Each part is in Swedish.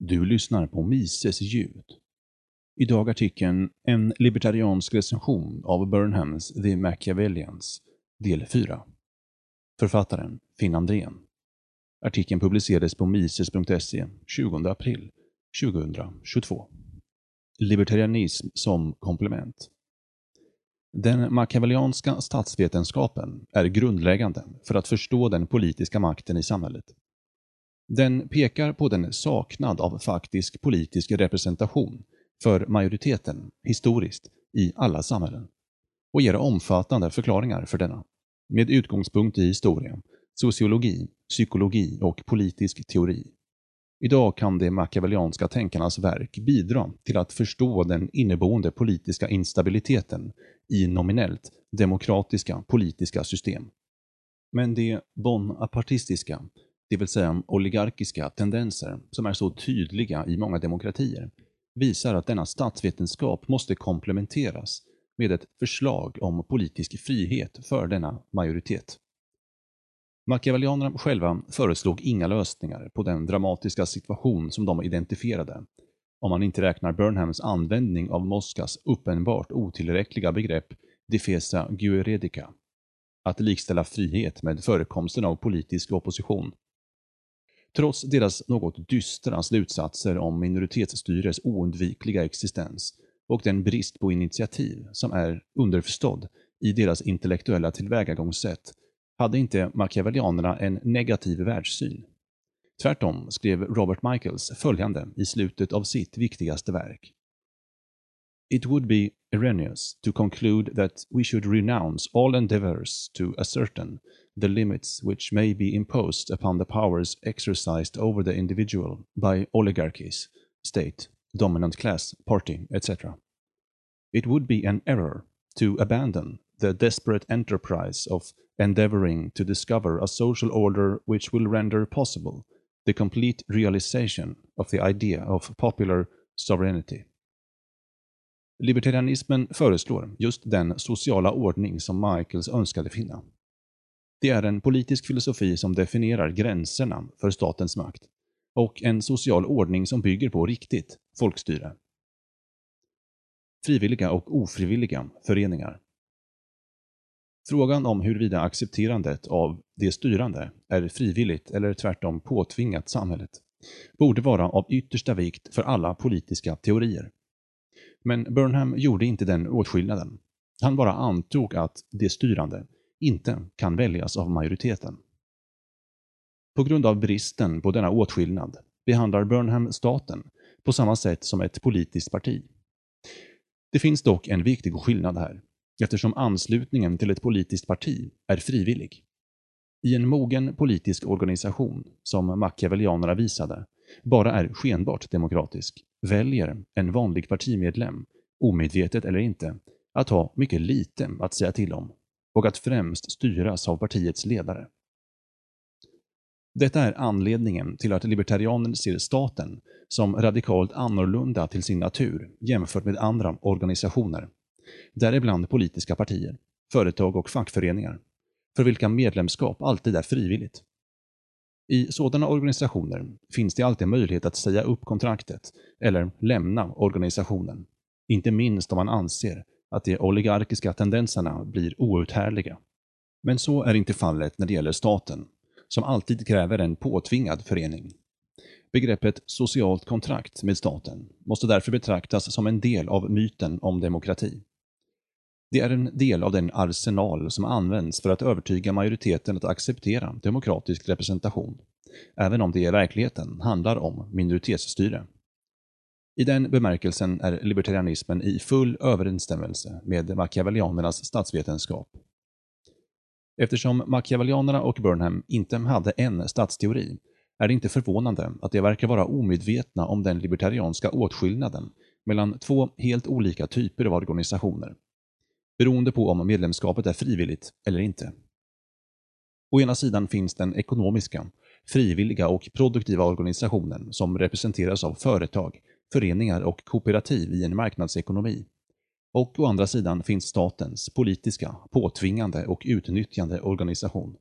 Du lyssnar på Mises ljud. Idag artikeln En libertariansk recension av Burnhams The Machiavellians, del 4. Författaren Finn Andrén. Artikeln publicerades på mises.se 20 april 2022. Libertarianism som komplement. Den machiavellianska statsvetenskapen är grundläggande för att förstå den politiska makten i samhället. Den pekar på den saknad av faktisk politisk representation för majoriteten, historiskt, i alla samhällen och ger omfattande förklaringar för denna, med utgångspunkt i historia, sociologi, psykologi och politisk teori. Idag kan de machiavellianska tänkarnas verk bidra till att förstå den inneboende politiska instabiliteten i nominellt demokratiska politiska system. Men det bonapartistiska, det vill säga oligarkiska tendenser som är så tydliga i många demokratier, visar att denna statsvetenskap måste komplementeras med ett förslag om politisk frihet för denna majoritet. Machiavellianerna själva föreslog inga lösningar på den dramatiska situation som de identifierade, om man inte räknar Burnhams användning av Moskas uppenbart otillräckliga begrepp defesa gueredica, att likställa frihet med förekomsten av politisk opposition. Trots deras något dystra slutsatser om minoritetsstyres oundvikliga existens och den brist på initiativ som är underförstådd i deras intellektuella tillvägagångssätt hade inte machiavellianerna en negativ världssyn. Tvärtom skrev Robert Michaels följande i slutet av sitt viktigaste verk. It would be erroneous to conclude that we should renounce all endeavors to ascertain the limits which may be imposed upon the powers exercised over the individual by oligarchies, state, dominant class, party, etc. It would be an error to abandon the desperate enterprise of endeavoring to discover a social order which will render possible the complete realization of the idea of popular sovereignty. Libertarianismen föreslår just den sociala ordning som Michaels önskade finna. Det är en politisk filosofi som definierar gränserna för statens makt och en social ordning som bygger på riktigt folkstyre. Frivilliga och ofrivilliga föreningar. Frågan om huruvida accepterandet av det styrande är frivilligt eller tvärtom påtvingat samhället borde vara av yttersta vikt för alla politiska teorier. Men Burnham gjorde inte den åtskillnaden. Han bara antog att det styrande inte kan väljas av majoriteten. På grund av bristen på denna åtskillnad behandlar Burnham staten på samma sätt som ett politiskt parti. Det finns dock en viktig skillnad här, eftersom anslutningen till ett politiskt parti är frivillig. I en mogen politisk organisation, som machiavellianerna visade, bara är skenbart demokratisk, väljer en vanlig partimedlem, omedvetet eller inte, att ha mycket lite att säga till om och att främst styras av partiets ledare. Detta är anledningen till att libertarianen ser staten som radikalt annorlunda till sin natur jämfört med andra organisationer, däribland politiska partier, företag och fackföreningar, för vilka medlemskap alltid är frivilligt. I sådana organisationer finns det alltid möjlighet att säga upp kontraktet eller lämna organisationen, inte minst om man anser att de oligarkiska tendenserna blir outhärdliga. Men så är inte fallet när det gäller staten, som alltid kräver en påtvingad förening. Begreppet socialt kontrakt med staten måste därför betraktas som en del av myten om demokrati. Det är en del av den arsenal som används för att övertyga majoriteten att acceptera demokratisk representation, även om det i verkligheten handlar om minoritetsstyre. I den bemärkelsen är libertarianismen i full överensstämmelse med machiavellianernas statsvetenskap. Eftersom machiavellianerna och Burnham inte hade en statsteori är det inte förvånande att de verkar vara omedvetna om den libertarianska åtskillnaden mellan två helt olika typer av organisationer, beroende på om medlemskapet är frivilligt eller inte. Å ena sidan finns den ekonomiska, frivilliga och produktiva organisationen som representeras av företag, föreningar och kooperativ i en marknadsekonomi. Och å andra sidan finns statens politiska, påtvingande och utnyttjande organisation.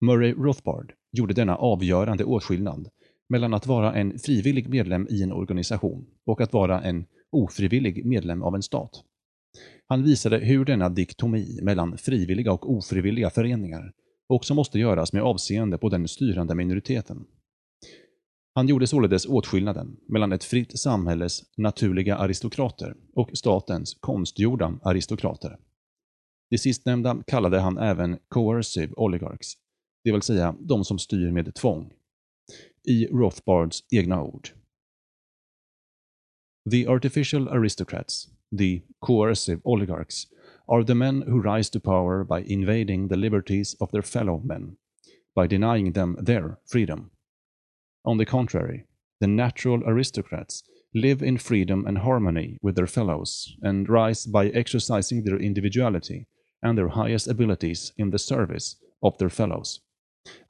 Murray Rothbard gjorde denna avgörande åtskillnad mellan att vara en frivillig medlem i en organisation och att vara en ofrivillig medlem av en stat. Han visade hur denna diktomi mellan frivilliga och ofrivilliga föreningar också måste göras med avseende på den styrande minoriteten. Han gjorde således åtskillnaden mellan ett fritt samhälles naturliga aristokrater och statens konstgjorda aristokrater. Det sistnämnda kallade han även coercive oligarchs, det vill säga de som styr med tvång. I Rothbards egna ord. The artificial aristocrats, the coercive oligarchs, are the men who rise to power by invading the liberties of their fellow men, by denying them their freedom. On the contrary, the natural aristocrats live in freedom and harmony with their fellows, and rise by exercising their individuality and their highest abilities in the service of their fellows,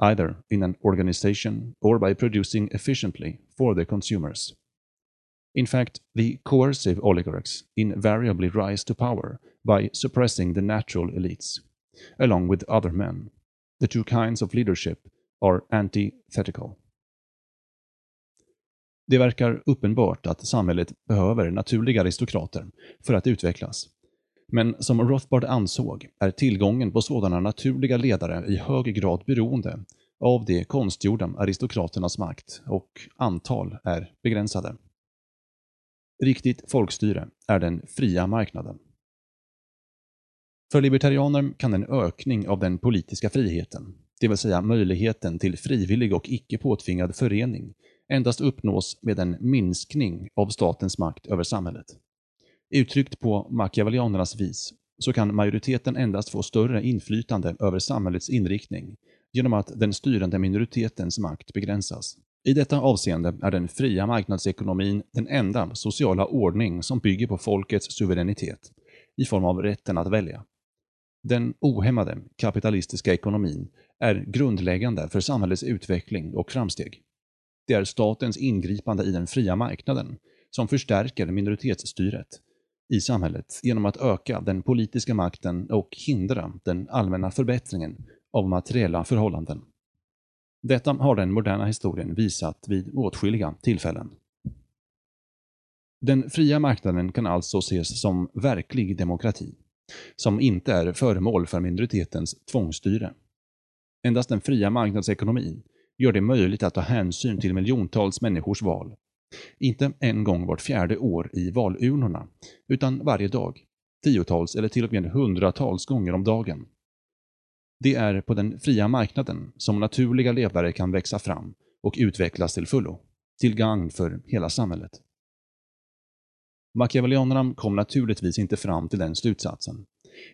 either in an organization or by producing efficiently for the consumers. In fact, the coercive oligarchs invariably rise to power by suppressing the natural elites, along with other men. The two kinds of leadership are antithetical. Det verkar uppenbart att samhället behöver naturliga aristokrater för att utvecklas. Men som Rothbard ansåg är tillgången på sådana naturliga ledare i hög grad beroende av de konstgjorda aristokraternas makt och antal är begränsade. Riktigt folkstyre är den fria marknaden. För libertarianer kan en ökning av den politiska friheten, det vill säga möjligheten till frivillig och icke påtvingad förening, endast uppnås med en minskning av statens makt över samhället. Uttryckt på machiavellianernas vis så kan majoriteten endast få större inflytande över samhällets inriktning genom att den styrande minoritetens makt begränsas. I detta avseende är den fria marknadsekonomin den enda sociala ordning som bygger på folkets suveränitet i form av rätten att välja. Den ohämmade kapitalistiska ekonomin är grundläggande för samhällets utveckling och framsteg. Det är statens ingripande i den fria marknaden som förstärker minoritetsstyret i samhället genom att öka den politiska makten och hindra den allmänna förbättringen av materiella förhållanden. Detta har den moderna historien visat vid åtskilliga tillfällen. Den fria marknaden kan alltså ses som verklig demokrati, som inte är föremål för minoritetens tvångsstyre. Endast den fria marknadsekonomin gör det möjligt att ta hänsyn till miljontals människors val. Inte en gång vart fjärde år i valurnorna, utan varje dag, tiotals eller till och med hundratals gånger om dagen. Det är på den fria marknaden som naturliga ledare kan växa fram och utvecklas till fullo, till gagn för hela samhället. Machiavellianerna kom naturligtvis inte fram till den slutsatsen,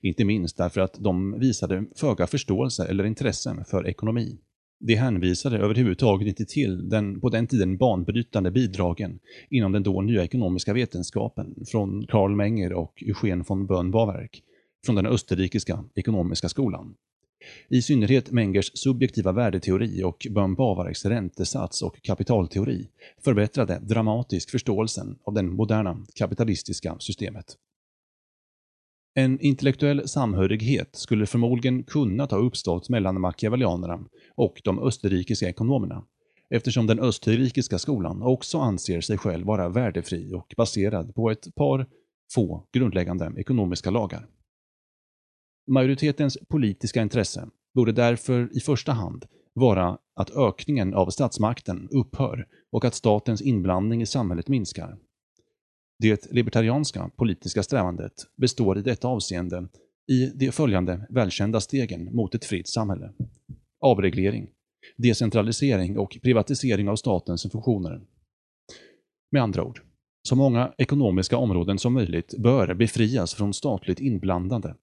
inte minst därför att de visade föga förståelse eller intresse för ekonomi. De hänvisade överhuvudtaget inte till den på den tiden banbrytande bidragen inom den då nya ekonomiska vetenskapen från Karl Menger och Eugen von Böhm-Bawerk från den österrikiska ekonomiska skolan. I synnerhet Mengers subjektiva värdeteori och Böhm-Bawerks räntesats och kapitalteori förbättrade dramatiskt förståelsen av det moderna kapitalistiska systemet. En intellektuell samhörighet skulle förmodligen kunna ha uppstått mellan machiavellianerna och de österrikiska ekonomerna, eftersom den österrikiska skolan också anser sig själv vara värdefri och baserad på ett par få grundläggande ekonomiska lagar. Majoritetens politiska intresse borde därför i första hand vara att ökningen av statsmakten upphör och att statens inblandning i samhället minskar. Det libertarianska politiska strävandet består i detta avseende i de följande välkända stegen mot ett fritt samhälle. Avreglering, decentralisering och privatisering av statens funktioner. Med andra ord, så många ekonomiska områden som möjligt bör befrias från statligt inblandande,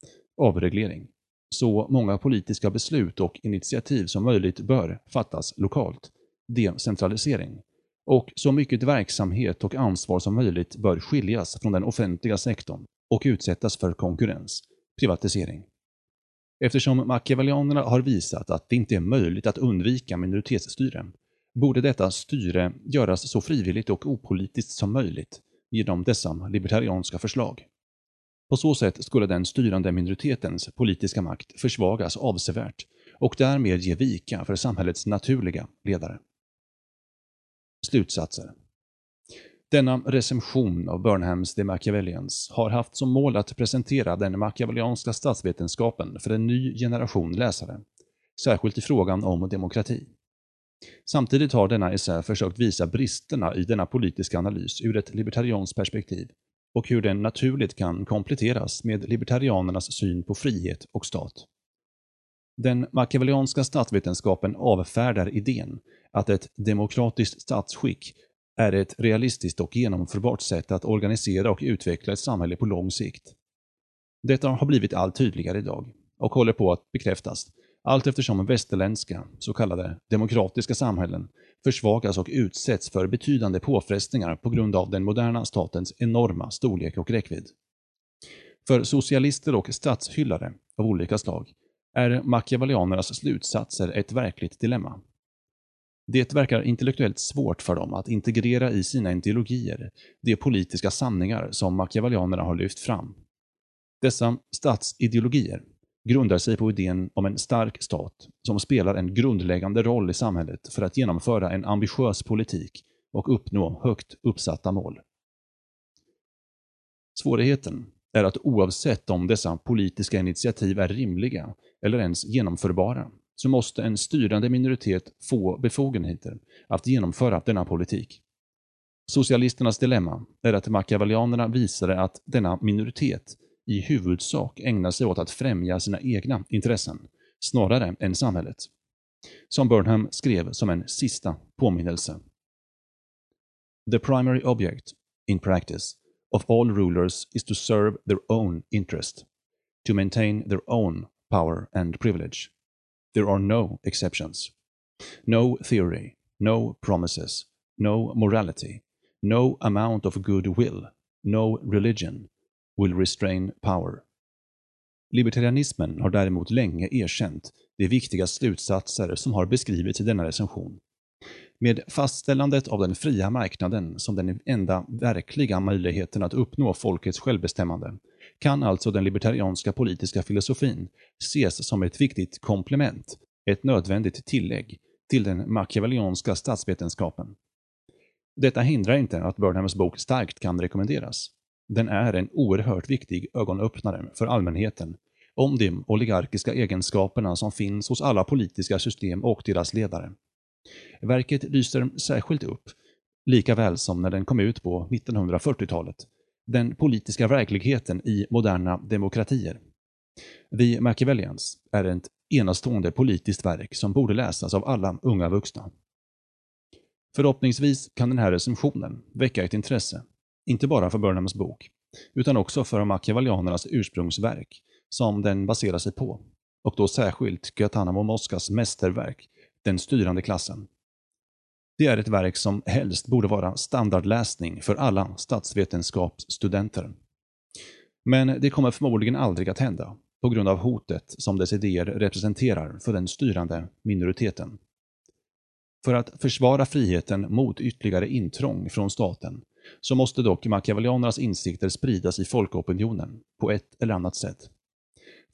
avreglering. Så många politiska beslut och initiativ som möjligt bör fattas lokalt, decentralisering och så mycket verksamhet och ansvar som möjligt bör skiljas från den offentliga sektorn och utsättas för konkurrens, privatisering. Eftersom machiavellianerna har visat att det inte är möjligt att undvika minoritetsstyre, borde detta styre göras så frivilligt och opolitiskt som möjligt genom dessa libertarianska förslag. På så sätt skulle den styrande minoritetens politiska makt försvagas avsevärt och därmed ge vika för samhällets naturliga ledare slutsatser. Denna recension av Burnhams The Machiavellians har haft som mål att presentera den machiavellianska statsvetenskapen för en ny generation läsare, särskilt i frågan om demokrati. Samtidigt har denna essä försökt visa bristerna i denna politiska analys ur ett libertarianskt perspektiv och hur den naturligt kan kompletteras med libertarianernas syn på frihet och stat. Den machiavellianska statsvetenskapen avfärdar idén att ett demokratiskt statsskick är ett realistiskt och genomförbart sätt att organisera och utveckla ett samhälle på lång sikt. Detta har blivit allt tydligare idag och håller på att bekräftas allt eftersom västerländska, så kallade demokratiska samhällen försvagas och utsätts för betydande påfrestningar på grund av den moderna statens enorma storlek och räckvidd. För socialister och statshyllare av olika slag är machiavellianernas slutsatser ett verkligt dilemma. Det verkar intellektuellt svårt för dem att integrera i sina ideologier de politiska sanningar som machiavellianerna har lyft fram. Dessa statsideologier grundar sig på idén om en stark stat som spelar en grundläggande roll i samhället för att genomföra en ambitiös politik och uppnå högt uppsatta mål. Svårigheten är att oavsett om dessa politiska initiativ är rimliga eller ens genomförbara, så måste en styrande minoritet få befogenheter att genomföra denna politik. Socialisternas dilemma är att machiavellianerna visade att denna minoritet i huvudsak ägnar sig åt att främja sina egna intressen, snarare än samhället. Som Burnham skrev som en sista påminnelse. The primary object, in practice, of all rulers is to serve their own interest, to maintain their own power and privilege. There are no exceptions. No theory, no promises, no morality, no amount of goodwill, no religion, will restrain power. Libertarianismen har däremot länge erkänt de viktiga slutsatser som har beskrivits i denna recension. Med fastställandet av den fria marknaden som den enda verkliga möjligheten att uppnå folkets självbestämmande kan alltså den libertarianska politiska filosofin ses som ett viktigt komplement, ett nödvändigt tillägg till den machiavellianska statsvetenskapen. Detta hindrar inte att Burnhams bok starkt kan rekommenderas. Den är en oerhört viktig ögonöppnare för allmänheten om de oligarkiska egenskaperna som finns hos alla politiska system och deras ledare. Verket lyser särskilt upp, lika väl som när den kom ut på 1940-talet, den politiska verkligheten i moderna demokratier. The Machiavellians är ett enastående politiskt verk som borde läsas av alla unga vuxna. Förhoppningsvis kan den här recensionen väcka ett intresse inte bara för Burnhams bok, utan också för machiavellianernas ursprungsverk, som den baserar sig på, och då särskilt Guantanamo Moscas mästerverk, den styrande klassen. Det är ett verk som helst borde vara standardläsning för alla statsvetenskapsstudenter. Men det kommer förmodligen aldrig att hända, på grund av hotet som dess idéer representerar för den styrande minoriteten. För att försvara friheten mot ytterligare intrång från staten så måste dock machiavellianernas insikter spridas i folkopinionen på ett eller annat sätt.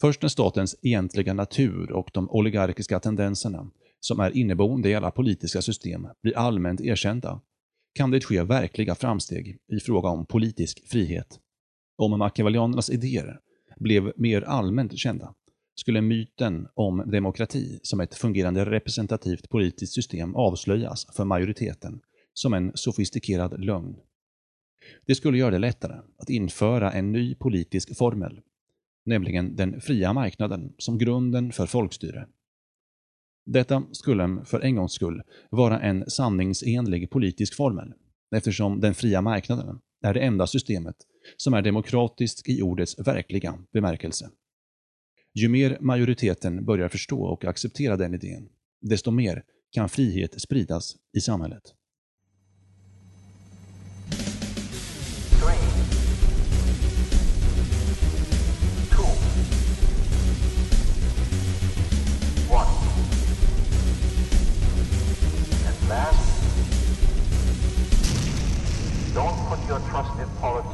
Först när statens egentliga natur och de oligarkiska tendenserna, som är inneboende i alla politiska system, blir allmänt erkända, kan det ske verkliga framsteg i fråga om politisk frihet. Om machiavellianernas idéer blev mer allmänt kända, skulle myten om demokrati som ett fungerande representativt politiskt system avslöjas för majoriteten som en sofistikerad lögn. Det skulle göra det lättare att införa en ny politisk formel, nämligen den fria marknaden som grunden för folkstyre. Detta skulle för en gångs skull vara en sanningsenlig politisk formel, eftersom den fria marknaden är det enda systemet som är demokratiskt i ordets verkliga bemärkelse. Ju mer majoriteten börjar förstå och acceptera den idén, desto mer kan frihet spridas i samhället. your trusted politician.